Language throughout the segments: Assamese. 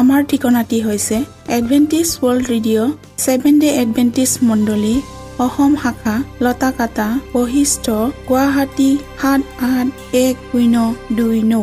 আমাৰ ঠিকনাটি হৈছে Adventist world radio' seven day Adventist মণ্ডলী অসম শাখা লতাকাটা বশিষ্ঠ গুৱাহাটী সাত আঠ এক শূন্য দুই ন।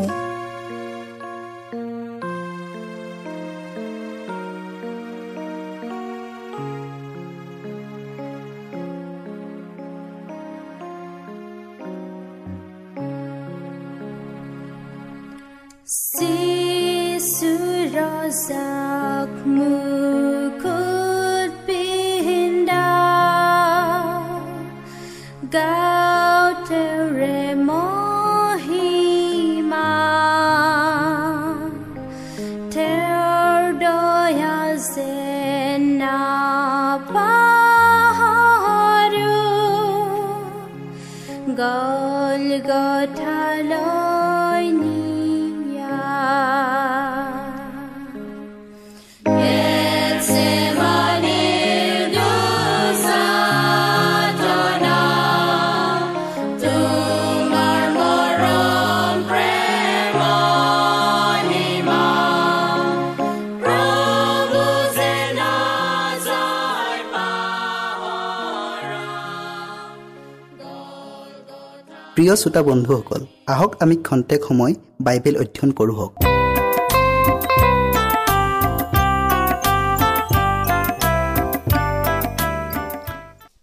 প্ৰিয় শ্ৰোতা বন্ধুসকল আহক আমি খন্তেক সময় বাইবেল অধ্যয়ন কৰোঁ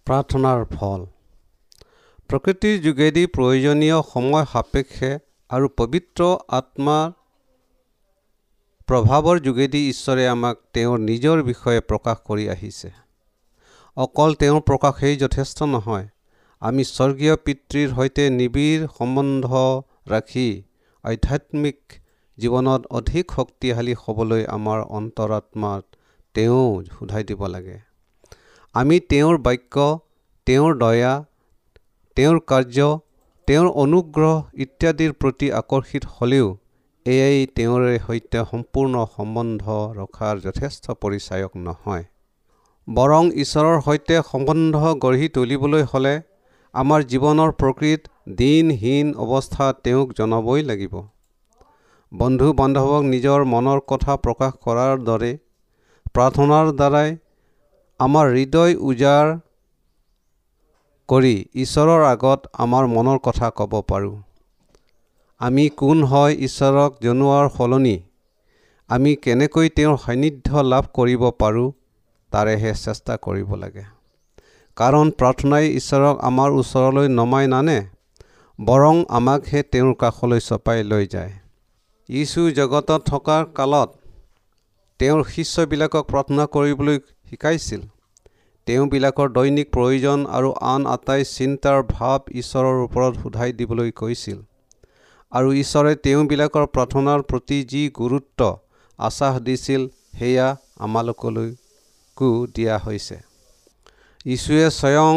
প্ৰাৰ্থনাৰ ফল। প্ৰকৃতিৰ যোগেদি প্ৰয়োজনীয় সময় সাপেক্ষে আৰু পবিত্ৰ আত্মাৰ প্ৰভাৱৰ যোগেদি ঈশ্বৰে আমাক তেওঁৰ নিজৰ বিষয়ে প্ৰকাশ কৰি আহিছে। অকল তেওঁৰ প্ৰকাশেই যথেষ্ট নহয় আমি স্বৰ্গীয় পিতৃৰ সৈতে নিবিড় সম্বন্ধ ৰাখি আধ্যাত্মিক জীৱনত অধিক শক্তিশালী হ'বলৈ আমাৰ অন্তৰাত্মাত তেওঁ সোধাই দিব লাগে। আমি তেওঁৰ বাক্য তেওঁৰ দয়া তেওঁৰ কাৰ্য তেওঁৰ অনুগ্ৰহ ইত্যাদিৰ প্ৰতি আকৰ্ষিত হ'লেও এয়াই তেওঁৰে সৈতে সম্পূৰ্ণ সম্বন্ধ ৰখাৰ যথেষ্ট পৰিচায়ক নহয়। বৰং ঈশ্বৰৰ সৈতে সম্বন্ধ গঢ়ি তুলিবলৈ হ'লে আমাৰ জীৱনৰ প্ৰকৃত দিনহীন অৱস্থা তেওঁক জনাবই লাগিব। বন্ধু বান্ধৱক নিজৰ মনৰ কথা প্ৰকাশ কৰাৰ দৰে প্ৰাৰ্থনাৰ দ্বাৰাই আমাৰ হৃদয় উজাৰ কৰি ঈশ্বৰৰ আগত আমাৰ মনৰ কথা ক'ব পাৰোঁ। আমি কোন হয় ঈশ্বৰক জনোৱাৰ সলনি আমি কেনেকৈ তেওঁৰ সান্নিধ্য লাভ কৰিব পাৰোঁ তাৰেহে চেষ্টা কৰিব লাগে। কাৰণ প্ৰাৰ্থনাই ঈশ্বৰক আমাৰ ওচৰলৈ নমাই নানে বৰং আমাকহে তেওঁৰ কাষলৈ চপাই লৈ যায়। যীশু জগতত থকাৰ কালত তেওঁৰ শিষ্যবিলাকক প্ৰাৰ্থনা কৰিবলৈ শিকাইছিল। তেওঁবিলাকৰ দৈনিক প্ৰয়োজন আৰু আন আটাই চিন্তাৰ ভাৱ ঈশ্বৰৰ ওপৰত সোধাই দিবলৈ কৈছিল। আৰু ঈশ্বৰে তেওঁবিলাকৰ প্ৰাৰ্থনাৰ প্ৰতি যি গুৰুত্ব আশ্বাস দিছিল সেয়া আমালোকলৈকো দিয়া হৈছে। যীশুৱে স্বয়ং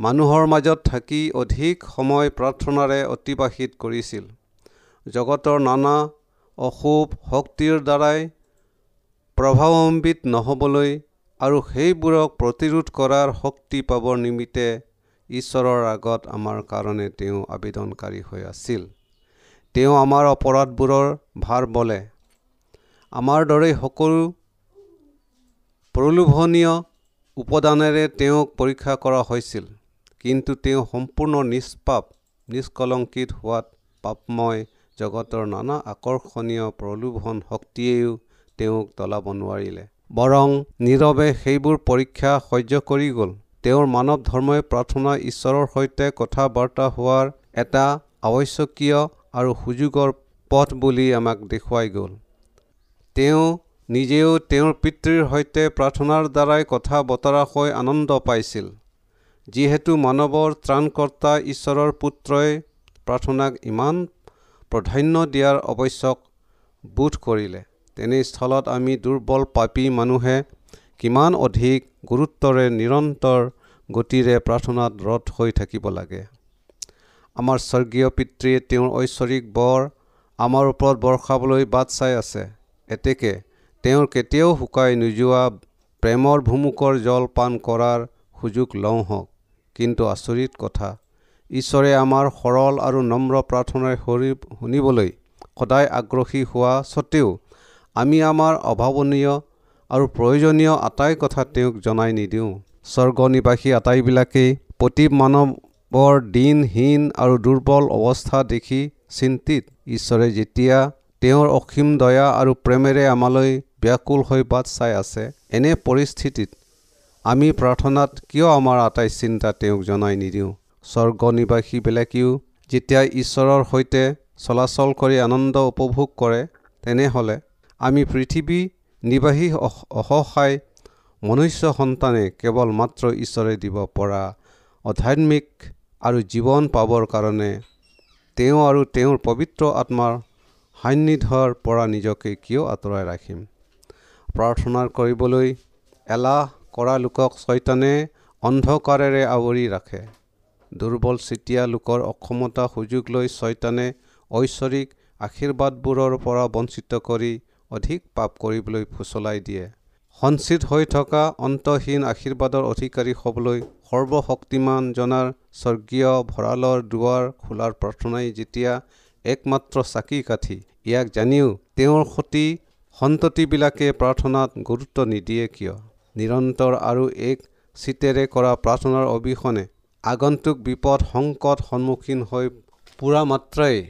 মানুহৰ মাজত থাকি অধিক সময় প্ৰাৰ্থনাৰে অতিবাহিত কৰিছিল। জগতৰ নানা অশুভ শক্তিৰ দ্বাৰাই প্ৰভাৱান্বিত নহ'বলৈ আৰু সেইবোৰক প্ৰতিৰোধ কৰাৰ শক্তি পাবৰ নিমিত্তে ঈশ্বৰৰ আগত আমাৰ কাৰণে তেওঁ আবেদনকাৰী হৈ আছিল। তেওঁ আমাৰ অপৰাধবোৰৰ ভাৰ বলে। আমাৰ দৰে সকলো প্ৰলোভনীয় উপাদানেৰে তেওঁক পৰীক্ষা কৰা হৈছিল কিন্তু তেওঁ সম্পূৰ্ণ নিষ্পাপ নিষ্কলংকিত হোৱাত পাপময় জগতৰ নানা আকৰ্ষণীয় প্ৰলোভন শক্তিয়েও তেওঁক তলাব নোৱাৰিলে। বৰং নীৰৱে সেইবোৰ পৰীক্ষা সহ্য কৰি গ'ল। তেওঁৰ মানৱ ধৰ্মই প্ৰাৰ্থনা ঈশ্বৰৰ সৈতে কথা বাৰ্তা হোৱাৰ এটা আৱশ্যকীয় আৰু সুযোগৰ পথ বুলি আমাক দেখুৱাই গ'ল। তেওঁ নিজেও তেওঁৰ পিতৃৰ সৈতে প্ৰাৰ্থনাৰ দ্বাৰাই কথা বতৰা হৈ আনন্দ পাইছিল যিহেতু মানৱৰ ত্ৰাণকৰ্তা ঈশ্বৰৰ পুত্ৰই প্ৰাৰ্থনাক ইমান প্ৰাধান্য দিয়াৰ আৱশ্যক বোধ কৰিলে। তেনেস্থলত আমি দুৰ্বল পাপী মানুহে কিমান অধিক গুৰুত্বৰে নিৰন্তৰ গতিৰে প্ৰাৰ্থনাত ৰথ হৈ থাকিব লাগে। আমাৰ স্বৰ্গীয় পিতৃয়ে তেওঁৰ ঐশ্বৰিক বৰ আমাৰ ওপৰত বৰ্ষাবলৈ বাট চাই আছে। এতেকে তেওঁৰ কেতিয়াও শুকাই নোযোৱা প্ৰেমৰ ভুমুকৰ জল পান কৰাৰ সুযোগ লওঁ হওক। কিন্তু আচৰিত কথা ঈশ্বৰে আমাৰ সৰল আৰু নম্ৰ প্ৰাৰ্থনাৰ সৰি শুনিবলৈ সদায় আগ্ৰহী হোৱা স্বত্তেও আমি আমাৰ অভাৱনীয় আৰু প্ৰয়োজনীয় আটাই কথা তেওঁক জনাই নিদিওঁ। স্বৰ্গনিবাসী আটাইবিলাকেই প্ৰতি মানৱৰ দিনহীন আৰু দুৰ্বল অৱস্থা দেখি চিন্তিত। ঈশ্বৰে যেতিয়া তেওঁৰ অসীম দয়া আৰু প্ৰেমেৰে আমালৈ ব্যাকুল হৈ বাট চাই আছে। এনে পৰিস্থিতিত আমি প্ৰাৰ্থনাত কিয় আমাৰ আটাই চিন্তা তেওঁক জনাই নিদিওঁ? স্বৰ্গনিবাসীবিলাকেও যেতিয়া ঈশ্বৰৰ সৈতে চলাচল কৰি আনন্দ উপভোগ কৰে তেনেহ'লে আমি পৃথিৱী নিবাসী অসহায় মনুষ্য সন্তানে কেৱল মাত্ৰ ঈশ্বৰে দিব পৰা আধ্যাত্মিক আৰু জীৱন পাবৰ কাৰণে। তেওঁ আৰু তেওঁৰ পবিত্ৰ আত্মাৰ সান্নিধ্যৰ পৰা নিজকে কিয় আঁতৰাই ৰাখিম? প্ৰাৰ্থনা কৰিবলৈ এলাহ কৰা লোকক ছয়তানে অন্ধকাৰেৰে আৱৰি ৰাখে। দুৰ্বল চিতীয়া লোকৰ অক্ষমতা সুযোগ লৈ ছয়তানে ঐশ্বৰিক আশীৰ্বাদবোৰৰ পৰা বঞ্চিত কৰি অধিক পাপ কৰিবলৈ ফুচলাই দিয়ে। সঞ্চিত হৈ থকা অন্তহীন আশীৰ্বাদৰ অধিকাৰী হ'বলৈ সৰ্বশক্তিমান জনাৰ স্বৰ্গীয় ভঁৰালৰ দুৱাৰ খোলাৰ প্ৰাৰ্থনাই যেতিয়া একমাত্ৰ চাকি কাঠি ইয়াক জানিও তেওঁৰ সতি সন্ততিবিলাকে প্ৰাৰ্থনাত গুৰুত্ব নিদিয়ে কিয়? নিৰন্তৰ আৰু এক চিতেৰে কৰা প্ৰাৰ্থনাৰ অবিহনে আগন্তুক বিপদ সংকট সন্মুখীন হৈ পূৰা মাত্ৰাই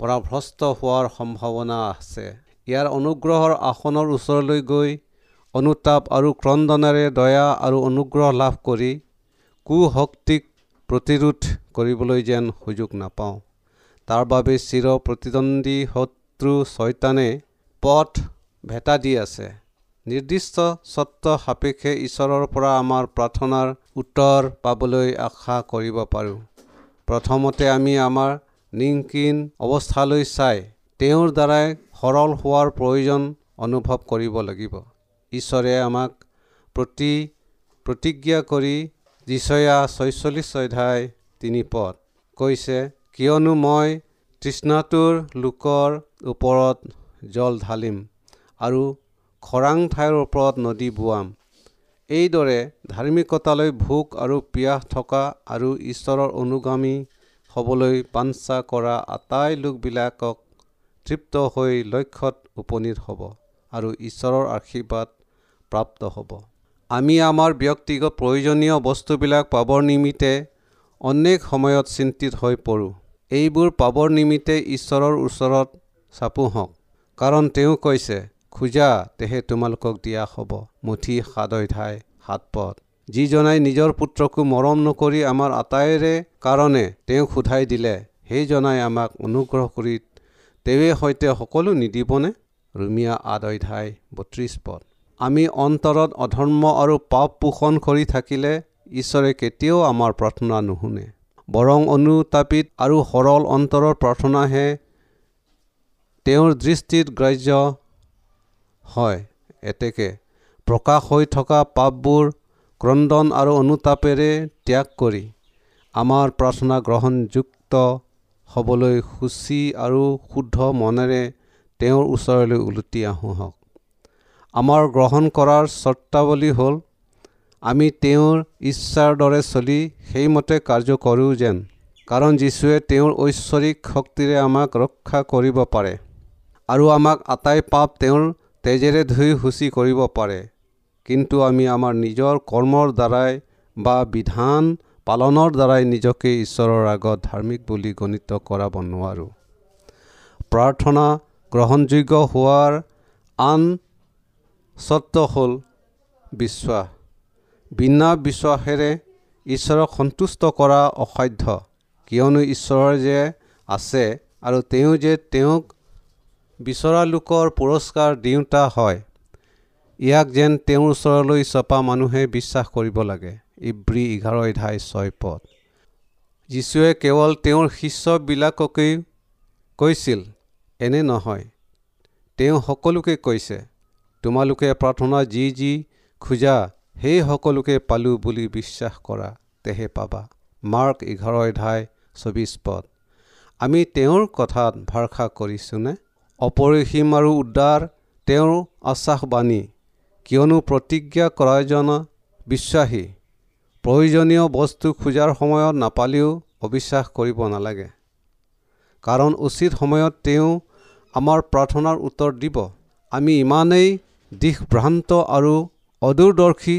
পৰাভ্ৰষ্ট হোৱাৰ সম্ভাৱনা আছে। ইয়াৰ অনুগ্ৰহৰ আসনৰ ওচৰলৈ গৈ অনুতাপ আৰু ক্ৰন্দনেৰে দয়া আৰু অনুগ্ৰহ লাভ কৰি কুশক্তিক প্ৰতিৰোধ কৰিবলৈ যেন সুযোগ নাপাওঁ। তাৰ বাবে চিৰ প্ৰতিদ্বন্দ্বী শত্ৰু ছয়তানে পথ ভেটা দি আছে। নিৰ্দিষ্ট চৰ্ত সাপেক্ষে ঈশ্বৰৰ পৰা আমাৰ প্ৰাৰ্থনাৰ উত্তৰ পাবলৈ আশা কৰিব পাৰোঁ। প্ৰথমতে আমি আমাৰ নিংকিন অৱস্থালৈ চাই তেওঁৰ দ্বাৰাই সৰল হোৱাৰ প্ৰয়োজন অনুভৱ কৰিব লাগিব। ঈশ্বৰে আমাক প্ৰতি প্ৰতিজ্ঞা কৰি যিচয়া ছয়চল্লিছ অধ্যায় তিনি পদ কৈছে কিয়নো মই তৃষ্ণাটোৰ লোকৰ ওপৰত জল ঢালিম। আৰু খৰাং ঠাইৰ ওপৰত নদী বোৱাম। এইদৰে ধাৰ্মিকতালৈ ভোক আৰু পিয়াহ থকা আৰু ঈশ্বৰৰ অনুগামী হ'বলৈ বাঞ্ছা কৰা আটাই লোকবিলাকক তৃপ্ত হৈ লক্ষ্যত উপনীত হ'ব আৰু ঈশ্বৰৰ আশীৰ্বাদ প্ৰাপ্ত হ'ব। আমি আমাৰ ব্যক্তিগত প্ৰয়োজনীয় বস্তুবিলাক পাবৰ নিমিত্তে অনেক সময়ত চিন্তিত হৈ পৰোঁ। এইবোৰ পাবৰ নিমিত্তে ঈশ্বৰৰ ওচৰত চাপো হওক। কাৰণ তেওঁ কৈছে খোজা তেহে তোমালোকক দিয়া হ'ব। মুঠি সাত অধ্যায় সাত পদ যিজনাই নিজৰ পুত্ৰকো মৰম নকৰি আমাৰ আটাইৰে কাৰণে তেওঁক সোধাই দিলে সেইজনাই আমাক অনুগ্ৰহ কৰি তেৱে সৈতে সকলো নিদিবনে? ৰুমিয়া আঠ অধ্যায় বত্ৰিছ পদ আমি অন্তৰত অধৰ্ম আৰু পাপ পোষণ কৰি থাকিলে ঈশ্বৰে কেতিয়াও আমাৰ প্ৰাৰ্থনা নুশুনে। বৰং অনুতাপিত আৰু সৰল অন্তৰৰ প্ৰাৰ্থনাহে তেওঁৰ দৃষ্টিত গ্ৰাহ্য হয় এতেকে। প্ৰকাশ হৈ থকা পাপবোৰ ক্ৰদন আৰু অনুতাপেৰে ত্যাগ কৰি আমাৰ প্ৰাৰ্থনা গ্ৰহণযুক্ত হ'বলৈ সূচী আৰু শুদ্ধ মনেৰে তেওঁৰ ওচৰলৈ ওলটি আহোঁ হওক আমাৰ গ্ৰহণ কৰাৰ চৰ্তাৱলী হ'ল আমি তেওঁৰ ইচ্ছাৰ দৰে চলি সেইমতে কাৰ্য কৰোঁ যেন কাৰণ যীশুৱে তেওঁৰ ঐশ্বৰিক শক্তিৰে আমাক ৰক্ষা কৰিব পাৰে আৰু আমাক আটাই পাপ তেওঁৰ তেজেৰে ধুই সূচী কৰিব পাৰে। কিন্তু আমি আমাৰ নিজৰ কৰ্মৰ দ্বাৰাই বা বিধান পালনৰ দ্বাৰাই নিজকে ঈশ্বৰৰ আগত ধাৰ্মিক বুলি গণিত কৰাব নোৱাৰোঁ। প্ৰাৰ্থনা গ্ৰহণযোগ্য হোৱাৰ আন চৰ্ত হ'ল বিশ্বাস। বিনা বিশ্বাসেৰে ঈশ্বৰক সন্তুষ্ট কৰা অসাধ্য। কিয়নো ঈশ্বৰ যে আছে আৰু তেওঁ যে তেওঁক বিচৰা লোকৰ পুৰস্কাৰ দিওঁতা হয়। ইয়াক যেন তেওঁৰ ওচৰলৈ চপা মানুহে বিশ্বাস কৰিব লাগে। ইব্ৰী এঘাৰ অধ্যায় ছয় পদ। যীশুৱে কেৱল তেওঁৰ শিষ্যবিলাককেই কৈছিল এনে নহয়। তেওঁ সকলোকে কৈছে তোমালোকে প্ৰাৰ্থনা যি যি খোজা সেই সকলোকে পালোঁ বুলি বিশ্বাস কৰা তেহে পাবা। মাৰ্ক এঘাৰ অধ্যায় চৌবিছ পদ। আমি তেওঁৰ কথাত ভৰসা কৰিছোঁনে? অপৰিসীম আৰু উদাৰ তেওঁৰ আশ্বাসবাণী। কিয়নো প্ৰতিজ্ঞা কৰাজনা বিশ্বাসী। প্ৰয়োজনীয় বস্তু খোজাৰ সময়ত নাপালেও অবিশ্বাস কৰিব নালাগে। কাৰণ উচিত সময়ত তেওঁ আমাৰ প্ৰাৰ্থনাৰ উত্তৰ দিব। আমি ইমানেই দিশভ্ৰান্ত আৰু অদূৰদৰ্শী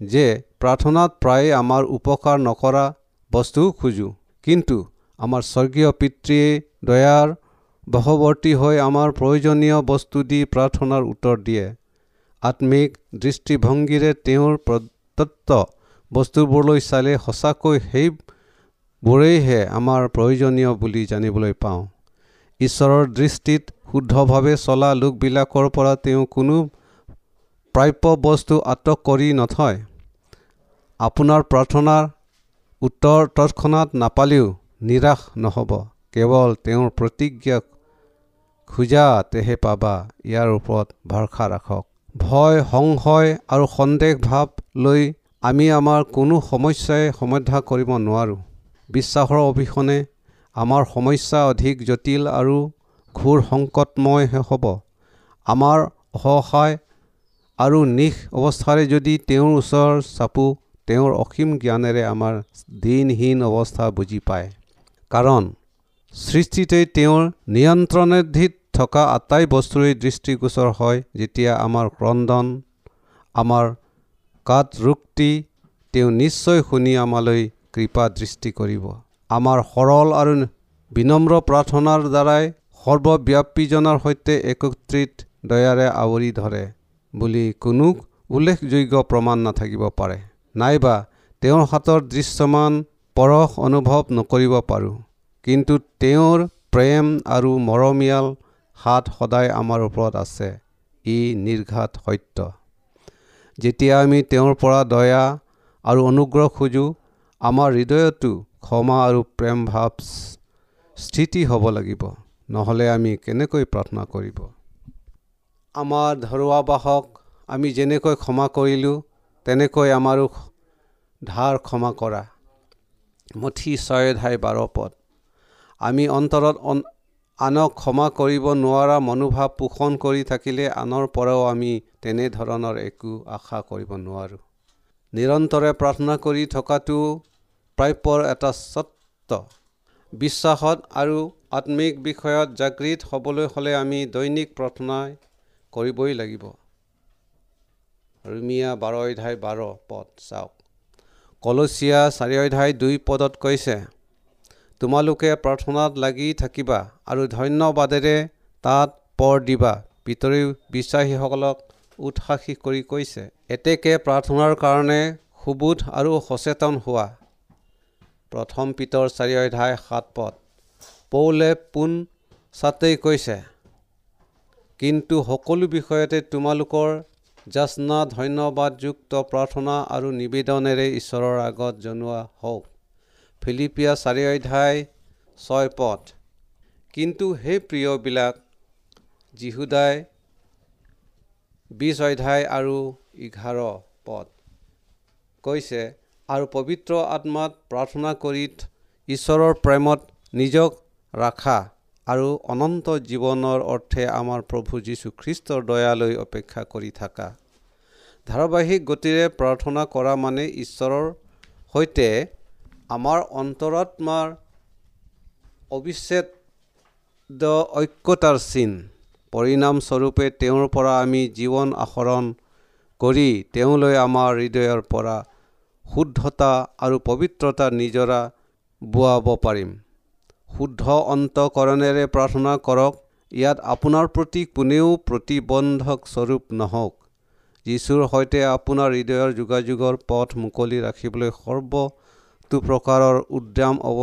যে প্ৰাৰ্থনাত প্ৰায়ে আমাৰ উপকাৰ নকৰা বস্তুও খোজোঁ। কিন্তু আমাৰ স্বৰ্গীয় পিতৃয়ে দয়াৰ বশৱৰ্তী হৈ আমাৰ প্ৰয়োজনীয় বস্তু দি প্ৰাৰ্থনাৰ উত্তৰ দিয়ে। আত্মিক দৃষ্টিভংগীৰে তেওঁৰ প্ৰদত্ত বস্তুবোৰলৈ চালে সঁচাকৈ সেইবোৰেইহে আমাৰ প্ৰয়োজনীয় বুলি জানিবলৈ পাওঁ। ঈশ্বৰৰ দৃষ্টিত শুদ্ধভাৱে চলা লোকবিলাকৰ পৰা তেওঁ কোনো প্ৰাপ্য বস্তু আটক কৰি নথয়। আপোনাৰ প্ৰাৰ্থনাৰ উত্তৰ তৎক্ষণাত নাপালেও নিৰাশ নহ'ব। কেৱল তেওঁৰ প্ৰতিজ্ঞা খোজা তেহে পাবা। ইয়াৰ ওপৰত ভৰসা ৰাখক। ভয় সংশয় আৰু সন্দেহ ভাৱ লৈ আমি আমাৰ কোনো সমস্যাই সমাধা কৰিব নোৱাৰোঁ। বিশ্বাসৰ অবিহনে আমাৰ সমস্যা অধিক জটিল আৰু ঘোৰ সংকটময়হে হ'ব। আমাৰ অসহায় আৰু নিশ অৱস্থাৰে যদি তেওঁৰ ওচৰ চাপোঁ তেওঁৰ অসীম জ্ঞানেৰে আমাৰ দিনহীন অৱস্থা বুজি পায়। কাৰণ সৃষ্টিতেই তেওঁৰ নিয়ন্ত্ৰণাধীত থকা আটাই বস্তুৰেই দৃষ্টিগোচৰ হয় যেতিয়া আমাৰ ক্ৰদন আমাৰ ৰোগটি তেওঁ নিশ্চয় শুনি আমালৈ কৃপা দৃষ্টি কৰিব। আমাৰ সৰল আৰু বিনম্ৰ প্ৰাৰ্থনাৰ দ্বাৰাই সৰ্বব্যাপীজনৰ সৈতে একত্ৰিত দয়াৰে আৱৰি ধৰে বুলি কোনো উল্লেখযোগ্য প্ৰমাণ নাথাকিব পাৰে। নাইবা তেওঁৰ হাতৰ দৃশ্যমান পৰশ অনুভৱ নকৰিব পাৰোঁ। কিন্তু তেওঁৰ প্ৰেম আৰু মৰমীয়াল হাত সদায় আমাৰ ওপৰত আছে। ই নিৰ্ঘাত সত্য। যেতিয়া আমি তেওঁৰ পৰা দয়া আৰু অনুগ্ৰহ খোজোঁ আমাৰ হৃদয়তো ক্ষমা আৰু প্ৰেম ভাৱ স্থিতি হ'ব লাগিব। নহ'লে আমি কেনেকৈ প্ৰাৰ্থনা কৰিব? আমাৰ ধৰুৱাবাসক আমি যেনেকৈ ক্ষমা কৰিলোঁ তেনেকৈ আমাৰো ধাৰ ক্ষমা কৰা। মুঠি ছয় ধাই বাৰ পদ। আমি অন্তৰত আনক ক্ষমা কৰিব নোৱাৰা মনোভাৱ পোষণ কৰি থাকিলে আনৰ পৰাও আমি তেনেধৰণৰ একো আশা কৰিব নোৱাৰোঁ। নিৰন্তৰে প্ৰাৰ্থনা কৰি থকাটো প্ৰাপ্যৰ এটা সত্য। বিশ্বাসত আৰু আত্মিক বিষয়ত জাগৃত হ'বলৈ হ'লে আমি দৈনিক প্ৰাৰ্থনা কৰিবই লাগিব। ৰুমিয়া বাৰ অধ্যায় বাৰ পদ চাওক। কলচীয়া চাৰি অধ্যায় দুই পদত কৈছে তোমালোকে প্ৰাৰ্থনাত লাগি থাকিবা আৰু ধন্যবাদেৰে তাত পৰ দিবা। পিতৰি বিশ্বাসীসকলক উৎসাহী কৰি কৈছে। এতেকে প্ৰাৰ্থনাৰ কাৰণে সুবোধ আৰু সচেতন হোৱা। প্ৰথম পিতৰ চাৰি অধ্যায় সাত পদ। পৌলে পোন ছাতেই কৈছে কিন্তু সকলো বিষয়তে তোমালোকৰ যাচনা ধন্যবাদযুক্ত প্ৰাৰ্থনা আৰু নিবেদনেৰে ঈশ্বৰৰ আগত জনোৱা হওক। ফিলিপিয়া চাৰি অধ্যায় ছয় পথ। কিন্তু সেই প্ৰিয়বিলাক যীহুদাই বিছ অধ্যায় আৰু এঘাৰ পদ কৈছে আৰু পবিত্ৰ আত্মাত প্ৰাৰ্থনা কৰি ঈশ্বৰৰ প্ৰেমত নিজক ৰাখা আৰু অনন্ত জীৱনৰ অৰ্থে আমাৰ প্ৰভু যীশুখ্ৰীষ্টৰ দয়ালৈ অপেক্ষা কৰি থকা। ধাৰাবাহিক গতিৰে প্ৰাৰ্থনা কৰা মানে ঈশ্বৰৰ সৈতে আমাৰ অন্তৰাত্মাৰ অবিচ্ছেদ ঐক্যতাৰ চিন। পৰিণামস্বৰূপে তেওঁৰ পৰা আমি জীৱন আহৰণ কৰি তেওঁলৈ আমাৰ হৃদয়ৰ পৰা শুদ্ধতা আৰু পবিত্ৰতা নিজৰা বোৱাব পাৰিম। শুদ্ধ অন্তকৰণেৰে প্ৰাৰ্থনা কৰক ইয়াত আপোনাৰ প্ৰতি কোনেও প্ৰতিবন্ধক স্বৰূপ নহওক। যীশুৰ সৈতে আপোনাৰ হৃদয়ৰ যোগাযোগৰ পথ মুকলি ৰাখিবলৈ সৰ্বতো প্ৰকাৰৰ উদ্যম অৱ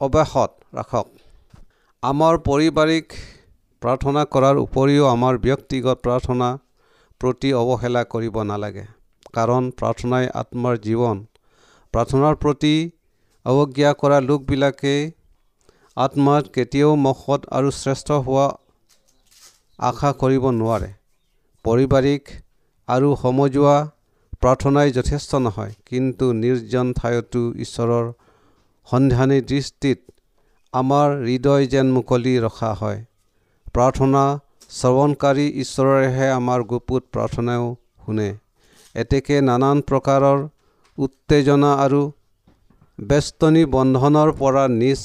অব্যাহত ৰাখক। আমাৰ পাৰিবাৰিক প্ৰাৰ্থনা কৰাৰ উপৰিও আমাৰ ব্যক্তিগত প্ৰাৰ্থনা প্ৰতি অৱহেলা কৰিব নালাগে। কাৰণ প্ৰাৰ্থনাই আত্মাৰ জীৱন। প্ৰাৰ্থনাৰ প্ৰতি অৱজ্ঞা কৰা লোকবিলাকে আত্মাত কেতিয়াও মহৎ আৰু শ্ৰেষ্ঠ হোৱা আশা কৰিব নোৱাৰে। পাৰিবাৰিক আৰু সমজুৱা প্ৰাৰ্থনাই যথেষ্ট নহয় কিন্তু নিৰ্জন ঠাইতো ঈশ্বৰৰ সন্ধানী দৃষ্টিত আমাৰ হৃদয় যেন মুকলি ৰখা হয়। প্ৰাৰ্থনা শ্ৰৱণকাৰী ঈশ্বৰেহে আমাৰ গুপুত প্ৰাৰ্থনাও শুনে। এতেকে নানান প্ৰকাৰৰ উত্তেজনা আৰু বেষ্টনী বন্ধনৰ পৰা নিজ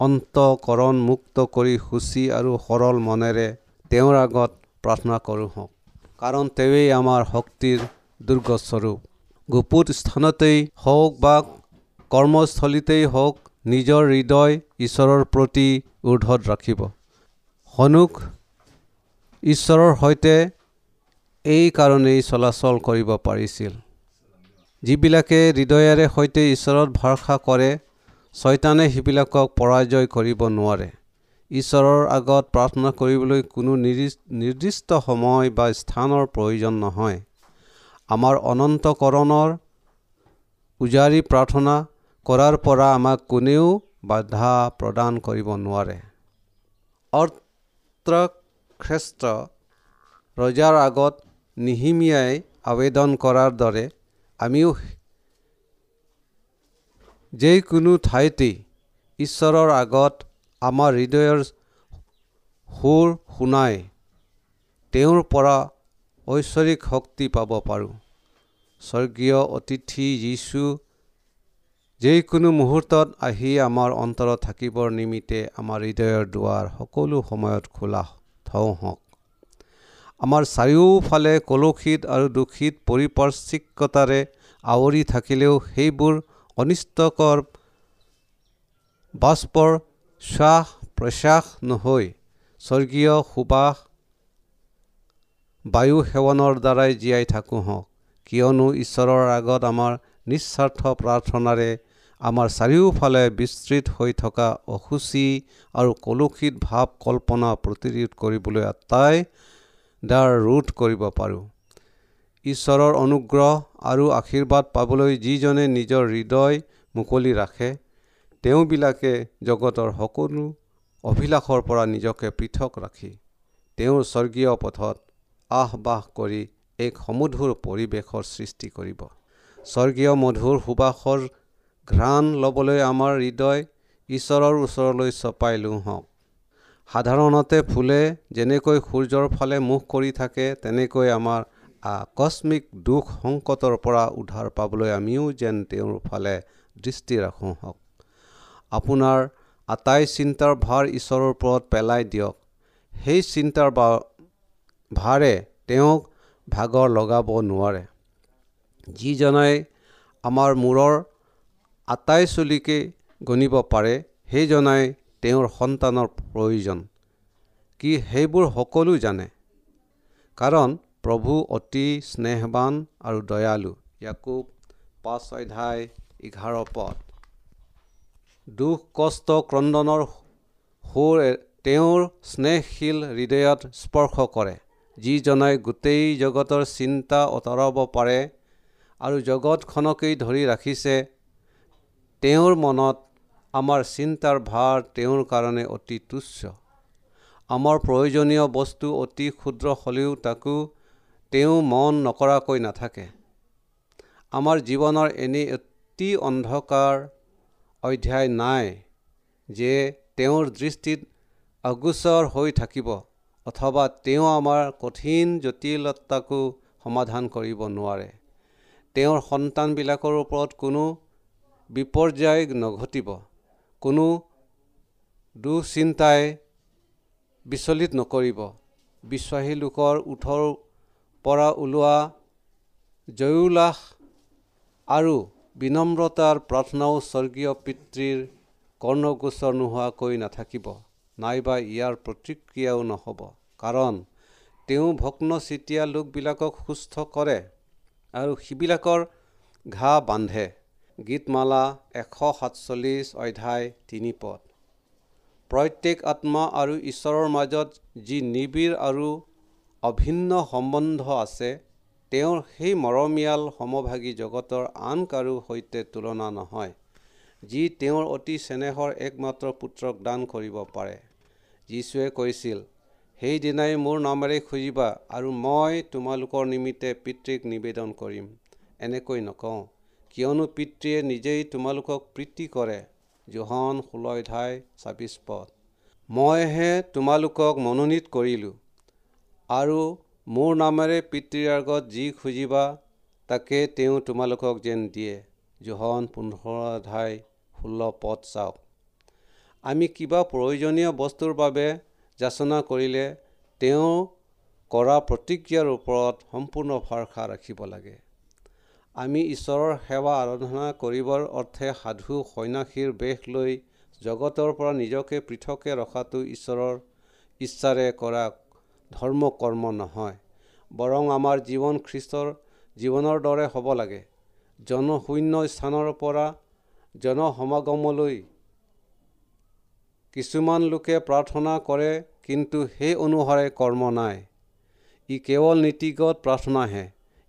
অন্তকৰণ মুক্ত কৰি সুচী আৰু সৰল মনেৰে তেওঁৰ আগত প্ৰাৰ্থনা কৰোঁ হওক কাৰণ তেওঁৱেই আমাৰ শক্তিৰ দুৰ্গস্বৰূপ। গুপুত স্থানতেই হওক বা কৰ্মস্থলীতেই হওক নিজৰ হৃদয় ঈশ্বৰৰ প্ৰতি ঊৰ্ধত ৰাখিব। সন্মুখ ঈশ্বৰৰ সৈতে এই কাৰণেই চলাচল কৰিব পাৰিছিল। যিবিলাকে হৃদয়েৰে সৈতে ঈশ্বৰত ভৰসা কৰে ছয়তানে সেইবিলাকক পৰাজয় কৰিব নোৱাৰে। ঈশ্বৰৰ আগত প্ৰাৰ্থনা কৰিবলৈ কোনো নিৰ্দিষ্ট সময় বা স্থানৰ প্ৰয়োজন নহয়। আমাৰ অনন্তকৰণৰ উজাৰি প্ৰাৰ্থনা কৰাৰ পৰা আমাক কোনেও বাধা প্ৰদান কৰিব নোৱাৰে। অৰ্ত্ৰশ্ৰেষ্ঠ ৰজাৰ আগত নিহিমিয়াই আবেদন কৰাৰ দৰে আমিও যিকোনো ঠাইতেই ঈশ্বৰৰ আগত আমাৰ হৃদয়ৰ সুৰ শুনাই তেওঁৰ পৰা ঐশ্বৰিক শক্তি পাব পাৰোঁ। স্বৰ্গীয় অতিথি যীশু যিকোনো মুহূৰ্তত আহি আমাৰ অন্তৰত থাকিবৰ নিমিত্তে আমাৰ হৃদয়ৰ দুৱাৰ সকলো সময়ত খোলা থওঁ হওক। আমাৰ চাৰিওফালে কলুষিত আৰু দূষিত পৰিপাৰ্শ্বিকতাৰে আৱৰি থাকিলেও সেইবোৰ অনিষ্টকৰ বাষ্পৰ শ্বাস প্ৰশ্বাস নহৈ স্বৰ্গীয় সুবাস বায়ু সেৱনৰ দ্বাৰাই জীয়াই থাকোঁ হওক। কিয়নো ঈশ্বৰৰ আগত আমাৰ নিস্বাৰ্থ প্ৰাৰ্থনাৰে আমাৰ চাৰিওফালে বিস্তৃত হৈ থকা অসুচি আৰু কলুষিত ভাৱ কল্পনা প্ৰতিৰোধ কৰিবলৈ আটাই দ্বাৰ ৰোধ কৰিব পাৰোঁ। ঈশ্বৰৰ অনুগ্ৰহ আৰু আশীৰ্বাদ পাবলৈ যিজনে নিজৰ হৃদয় মুকলি ৰাখে তেওঁবিলাকে জগতৰ সকলো অভিলাষৰ পৰা নিজকে পৃথক ৰাখি তেওঁৰ স্বৰ্গীয় পথত আহ বাস কৰি এক সমধুৰ পৰিৱেশৰ সৃষ্টি কৰিব। স্বৰ্গীয় মধুৰ সুবাসৰ ঘ্ৰাণ ল'বলৈ আমাৰ হৃদয় ঈশ্বৰৰ ওচৰলৈ চপাই লওঁ হওক সাধাৰণতে ফুলে যেনেকৈ সূৰ্যৰ ফালে মুখ কৰি থাকে তেনেকৈ আমাৰ আকস্মিক দুখ সংকটৰ পৰা উদ্ধাৰ পাবলৈ আমিও যেন তেওঁৰ ফালে দৃষ্টি ৰাখোঁ হওক। আপোনাৰ আটাই চিন্তাৰ ভাৰ ঈশ্বৰৰ ওপৰত পেলাই দিয়ক। সেই চিন্তাৰ ভাৰে তেওঁক ভাগৰ লগাব নোৱাৰে। যিজনাই আমাৰ মূৰৰ আটাই চুলিকে গণিব পাৰে সেইজনাই তেওঁৰ সন্তানৰ প্ৰয়োজন। কি সেইবোৰ সকলো জানে? কাৰণ প্ৰভু অতি স্নেহৱান আৰু দয়ালু। ইয়াকোব পাঁচ অধ্যায় এঘাৰ পদ। দুখ কষ্ট ক্ৰদনৰ সুৰ তেওঁৰ স্নেহশীল হৃদয়ত স্পৰ্শ কৰে। যিজনাই গোটেই জগতৰ চিন্তা আঁতৰাব পাৰে আৰু জগতখনকেই ধৰি ৰাখিছে তেওঁৰ মনত আমাৰ চিন্তাৰ ভাৰ তেওঁৰ কাৰণে অতি তুচ্ছ। আমাৰ প্ৰয়োজনীয় বস্তু অতি ক্ষুদ্ৰ হ'লেও তাকো তেওঁ মন নকৰাকৈ নাথাকে। আমাৰ জীৱনৰ এনে অতি অন্ধকাৰ অধ্যায় নাই যে তেওঁৰ দৃষ্টিত অগোচৰ হৈ থাকিব। অথবা তেওঁ আমাৰ কঠিন জটিলতাকো সমাধান কৰিব নোৱাৰে। তেওঁৰ সন্তানবিলাকৰ ওপৰত কোনো বিপৰ্যয় নঘটিব। কোনো দুশ্চিন্তাই বিচলিত নকৰিব। বিশ্বাসী লোকৰ ওঠৰ পৰা ওলোৱা জয়োল্লাস আৰু বিনম্ৰতাৰ প্ৰাৰ্থনাও স্বৰ্গীয় পিতৃৰ কৰ্ণগোচৰ নোহোৱাকৈ নাথাকিব। নাইবা ইয়াৰ প্ৰতিক্ৰিয়াও নহ'ব। কাৰণ তেওঁ ভগ্নচিতীয়া লোকবিলাকক সুস্থ কৰে আৰু সিবিলাকৰ ঘা বান্ধে। গীতমালা এশ সাতচল্লিছ অধ্যায় তিনি পদ। প্ৰত্যেক আত্মা আৰু ঈশ্বৰৰ মাজত যি নিবিড় আৰু অভিন্ন সম্বন্ধ আছে তেওঁৰ সেই মৰমীয়াল সমভাগী জগতৰ আন কাৰো সৈতে তুলনা নহয় যি তেওঁৰ অতি চেনেহৰ একমাত্ৰ পুত্ৰক দান কৰিব পাৰে। যীশুৱে কৈছিল সেইদিনাই মোৰ নামেৰে খুজিবা আৰু মই তোমালোকৰ নিমিত্তে পিতৃক নিবেদন কৰিম। এনেকৈ নকওঁ কিয়নো পিতৃয়ে নিজেই তোমালোকক প্ৰীতি কৰে। জোহন ষোল্ল অধ্যায় ছাব্বিছ পদ। মইহে তোমালোকক মনোনীত কৰিলোঁ আৰু মোৰ নামেৰে পিতৃৰ আগত যি খুজিবা তাকে তেওঁ তোমালোকক যেন দিয়ে। জোহন পোন্ধৰ অধ্যায় ষোল্ল পদ চাওক। আমি কিবা প্ৰয়োজনীয় বস্তুৰ বাবে যাচনা কৰিলে তেওঁ কৰা প্ৰতিক্ৰিয়াৰ ওপৰত সম্পূৰ্ণ ভৰসা ৰাখিব লাগে। আমি ঈশ্বৰৰ সেৱা আৰাধনা কৰিবৰ অৰ্থে সাধু সন্যাসীৰ বেশ লৈ জগতৰ পৰা নিজকে পৃথকে ৰখাটো ঈশ্বৰৰ ইচ্ছাৰে কৰা ধৰ্ম কৰ্ম নহয় বৰং আমাৰ জীৱন খ্ৰীষ্টৰ জীৱনৰ দৰে হ'ব লাগে। জনশূন্য স্থানৰ পৰা জনসমাগমলৈ কিছুমান লোকে প্ৰাৰ্থনা কৰে কিন্তু সেই অনুসাৰে কৰ্ম নাই। ই কেৱল নীতিগত প্ৰাৰ্থনাহে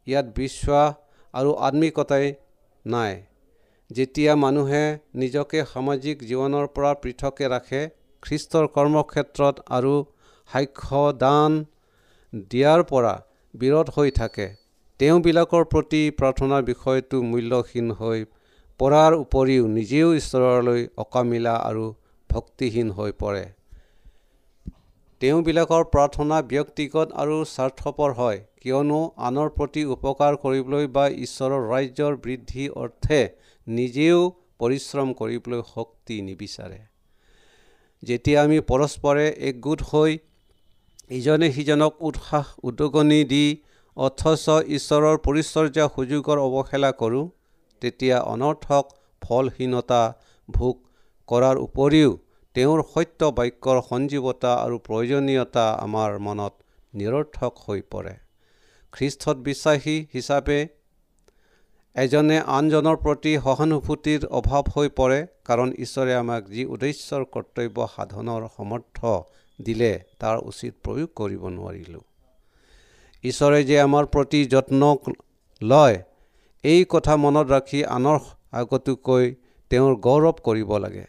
ইয়াত বিশ্বাস আৰু আত্মিকতাই নাই। যেতিয়া মানুহে নিজকে সামাজিক জীৱনৰ পৰা পৃথকে ৰাখে খ্ৰীষ্টৰ কৰ্মক্ষেত্ৰত আৰু সাক্ষ্য দান দিয়াৰ পৰা বিৰত হৈ থাকে তেওঁবিলাকৰ প্ৰতি প্ৰাৰ্থনাৰ বিষয়টো মূল্যহীন হৈ পৰাৰ উপৰিও নিজেও ঈশ্বৰলৈ অকামিলা আৰু ভক্তিহীন হৈ পৰে। তেওঁবিলাকৰ প্ৰাৰ্থনা ব্যক্তিগত আৰু স্বাৰ্থপৰ হয় কিয়নো আনৰ প্ৰতি উপকাৰ কৰিবলৈ বা ঈশ্বৰৰ ৰাজ্যৰ বৃদ্ধি অৰ্থে নিজেও পৰিশ্ৰম কৰিবলৈ শক্তি নিবিচাৰে। যেতিয়া আমি পৰস্পৰে একগোট হৈ ইজনে সিজনক উৎসাহ উদগনি দি অথচ ঈশ্বৰৰ পৰিচৰ্যা সুযোগৰ অৱহেলা কৰোঁ তেতিয়া অনৰ্থক ফলহীনতা ভোগ কৰাৰ উপৰিও তেওঁৰ সত্য বাক্যৰ সঞ্জীৱতা আৰু প্ৰয়োজনীয়তা আমাৰ মনত নিৰৰ্থক হৈ পৰে। খ্ৰীষ্টত বিশ্বাসী হিচাপে এজনে আনজনৰ প্ৰতি সহানুভূতিৰ অভাৱ হৈ পৰে কাৰণ ঈশ্বৰে আমাক যি উদ্দেশ্যৰ কৰ্তব্য সাধনৰ সমৰ্থ দিলে তাৰ উচিত প্ৰয়োগ কৰিব নোৱাৰিলোঁ। ঈশ্বৰে যে আমাৰ প্ৰতি যত্ন লয় এই কথা মনত ৰাখি আনৰ আগতোকৈ তেওঁৰ গৌৰৱ কৰিব লাগে।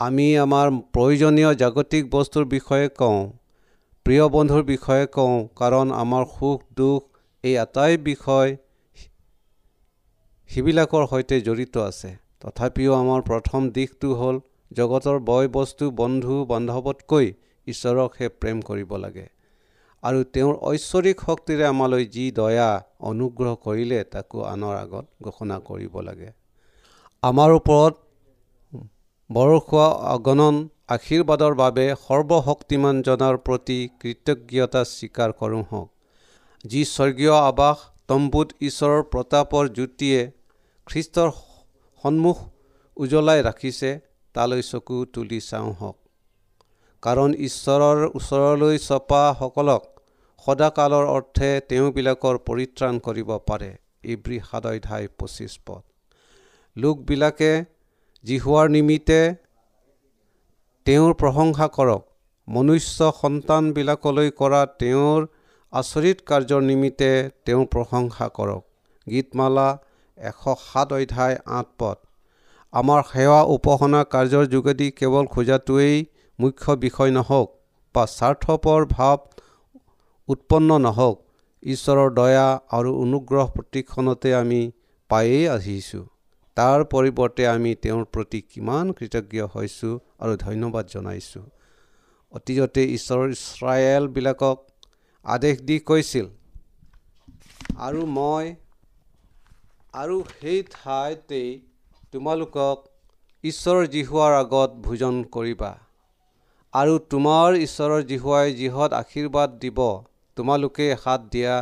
আমি আমাৰ প্ৰয়োজনীয় জাগতিক বস্তুৰ বিষয়ে কওঁ প্ৰিয় বন্ধুৰ বিষয়ে কওঁ কাৰণ আমাৰ সুখ দুখ এই আটাই বিষয় সিবিলাকৰ সৈতে জড়িত আছে। তথাপিও আমাৰ প্ৰথম দিশটো হ'ল জগতৰ বয় বস্তু বন্ধু বান্ধৱতকৈ ঈশ্বৰকহে প্ৰেম কৰিব লাগে। আৰু তেওঁৰ ঐশ্বৰিক শক্তিৰে আমালৈ যি দয়া অনুগ্ৰহ কৰিলে তাকো আনৰ আগত ঘোষণা কৰিব লাগে। আমাৰ ওপৰত বৰষুৱা অগণন আশীৰ্বাদৰ বাবে সৰ্বশক্তিমান জনাৰ প্ৰতি কৃতজ্ঞতা স্বীকাৰ কৰোঁ হওক। যি স্বৰ্গীয় আৱাস তম্বুত ঈশ্বৰৰ প্ৰতাপৰ জ্যোতিয়ে খ্ৰীষ্টৰ সন্মুখ উজ্বলাই ৰাখিছে তালৈ চকু তুলি চাওঁ হওক। কাৰণ ঈশ্বৰৰ ওচৰলৈ চপাসকলক সদাকালৰ অৰ্থে তেওঁবিলাকৰ পৰিত্ৰাণ কৰিব পাৰে ইব্ৰী সাত অধ্যায় পঁচিছ পদ। লোকবিলাকে জিহুৱাৰ নিমিত্তে তেওঁৰ প্ৰশংসা কৰক। মনুষ্য সন্তানবিলাকলৈ কৰা তেওঁৰ আচৰিত কাৰ্যৰ নিমিত্তে তেওঁৰ প্ৰশংসা কৰক। গীতমালা এশ সাত অধ্যায় আঠ পদ। আমাৰ সেৱা উপাসনা কাৰ্যৰ যোগেদি কেৱল খোজাটোৱেই মুখ্য বিষয় নহওক বা স্বাৰ্থপৰ ভাৱ উৎপন্ন নহওক ঈশ্বৰৰ দয়া আৰু অনুগ্ৰহ প্ৰতিক্ষণতে আমি পায়েই আহিছোঁ। তাৰ পৰিৱৰ্তে আমি তেওঁৰ প্ৰতি কিমান কৃতজ্ঞ হৈছোঁ আৰু ধন্যবাদ জনাইছোঁ। অতীজতে ঈশ্বৰৰ ইছৰাইলবিলাকক আদেশ দি কৈছিল আৰু মই আৰু সেই ঠাইতেই তোমালোকক ঈশ্বৰৰ জিহুৱাৰ আগত ভোজন কৰিবা। আৰু তোমাৰ ঈশ্বৰৰ জিহুৱাই যিহত আশীৰ্বাদ দিব তোমালোকে হাত দিয়া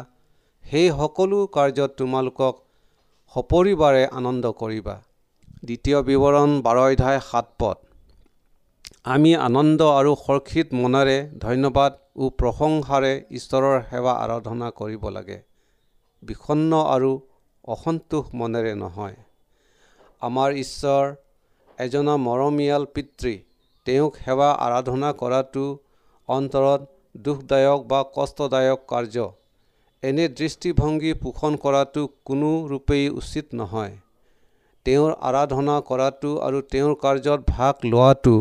সেই সকলো কাৰ্যত তোমালোকক সপৰিবাৰে আনন্দ কৰিবা। দ্বিতীয় বিৱৰণ বাৰ অধ্যায় সাত পদ। আমি আনন্দ আৰু সৰ্ষিত মনেৰে ধন্যবাদ ও প্ৰশংসাৰে ঈশ্বৰৰ সেৱা আৰাধনা কৰিব লাগে। বিষণ্ন আৰু অসন্তোষ মনেৰে নহয়। আমাৰ ঈশ্বৰ এজনা মৰমীয়াল পিতৃ তেওঁক সেৱা আৰাধনা কৰাটো অন্তৰত দুখদায়ক বা কষ্টদায়ক কাৰ্য। এনে দৃষ্টিভংগী পোষণ কৰাটো কোনো ৰূপেই উচিত নহয়। তেওঁৰ আৰাধনা কৰাটো আৰু তেওঁৰ কাৰ্যত ভাগ লোৱাটো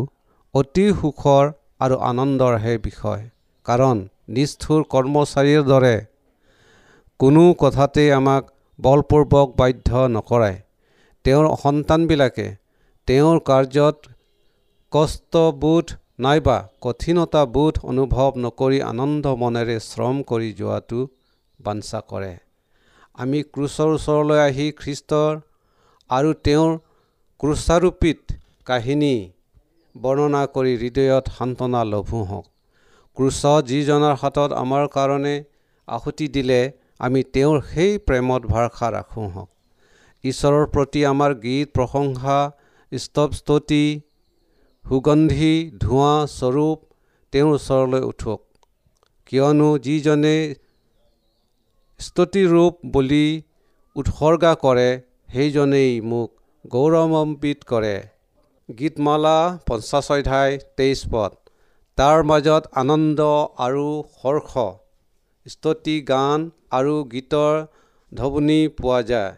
অতি সুখৰ আৰু আনন্দৰহে বিষয়। কাৰণ নিষ্ঠুৰ কৰ্মচাৰীৰ দৰে কোনো কথাতেই আমাক বলপূৰ্বক বাধ্য নকৰায় তেওঁৰ সন্তানবিলাকে তেওঁৰ কাৰ্যত কষ্টবোধ নাইবা কঠিনতাবোধ অনুভৱ নকৰি আনন্দ মনেৰে শ্ৰম কৰি যোৱাটো বাঞ্ছা কৰে। আমি ক্ৰুচৰ ওচৰলৈ আহি খ্ৰীষ্টৰ আৰু তেওঁৰ ক্ৰুচাৰোপিত কাহিনী বৰ্ণনা কৰি হৃদয়ত সান্তনা লভো হওক ক্ৰুচত যিজনৰ হাতত আমাৰ কাৰণে আহুতি দিলে আমি তেওঁৰ সেই প্ৰেমত ভৰসা ৰাখোঁ হওক ঈশ্বৰৰ প্ৰতি আমাৰ গীত প্ৰশংসা স্তৱ স্তুতি সুগন্ধি ধোঁৱা স্বৰূপ তেওঁৰ ওচৰলৈ উঠক কিয়নো যিজনে স্তুতিৰূপ বুলি উৎসৰ্গা কৰে সেইজনেই মোক গৌৰৱান্বিত কৰে। গীতমালা পঞ্চাছ অধ্যায় তেইছ পদ। তাৰ মাজত আনন্দ আৰু হৰ্ষ স্তুতি গান আৰু গীতৰ ধ্বনি পোৱা যায়।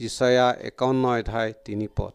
যিচয়া একাৱন্ন অধ্যায় তিনি পদ।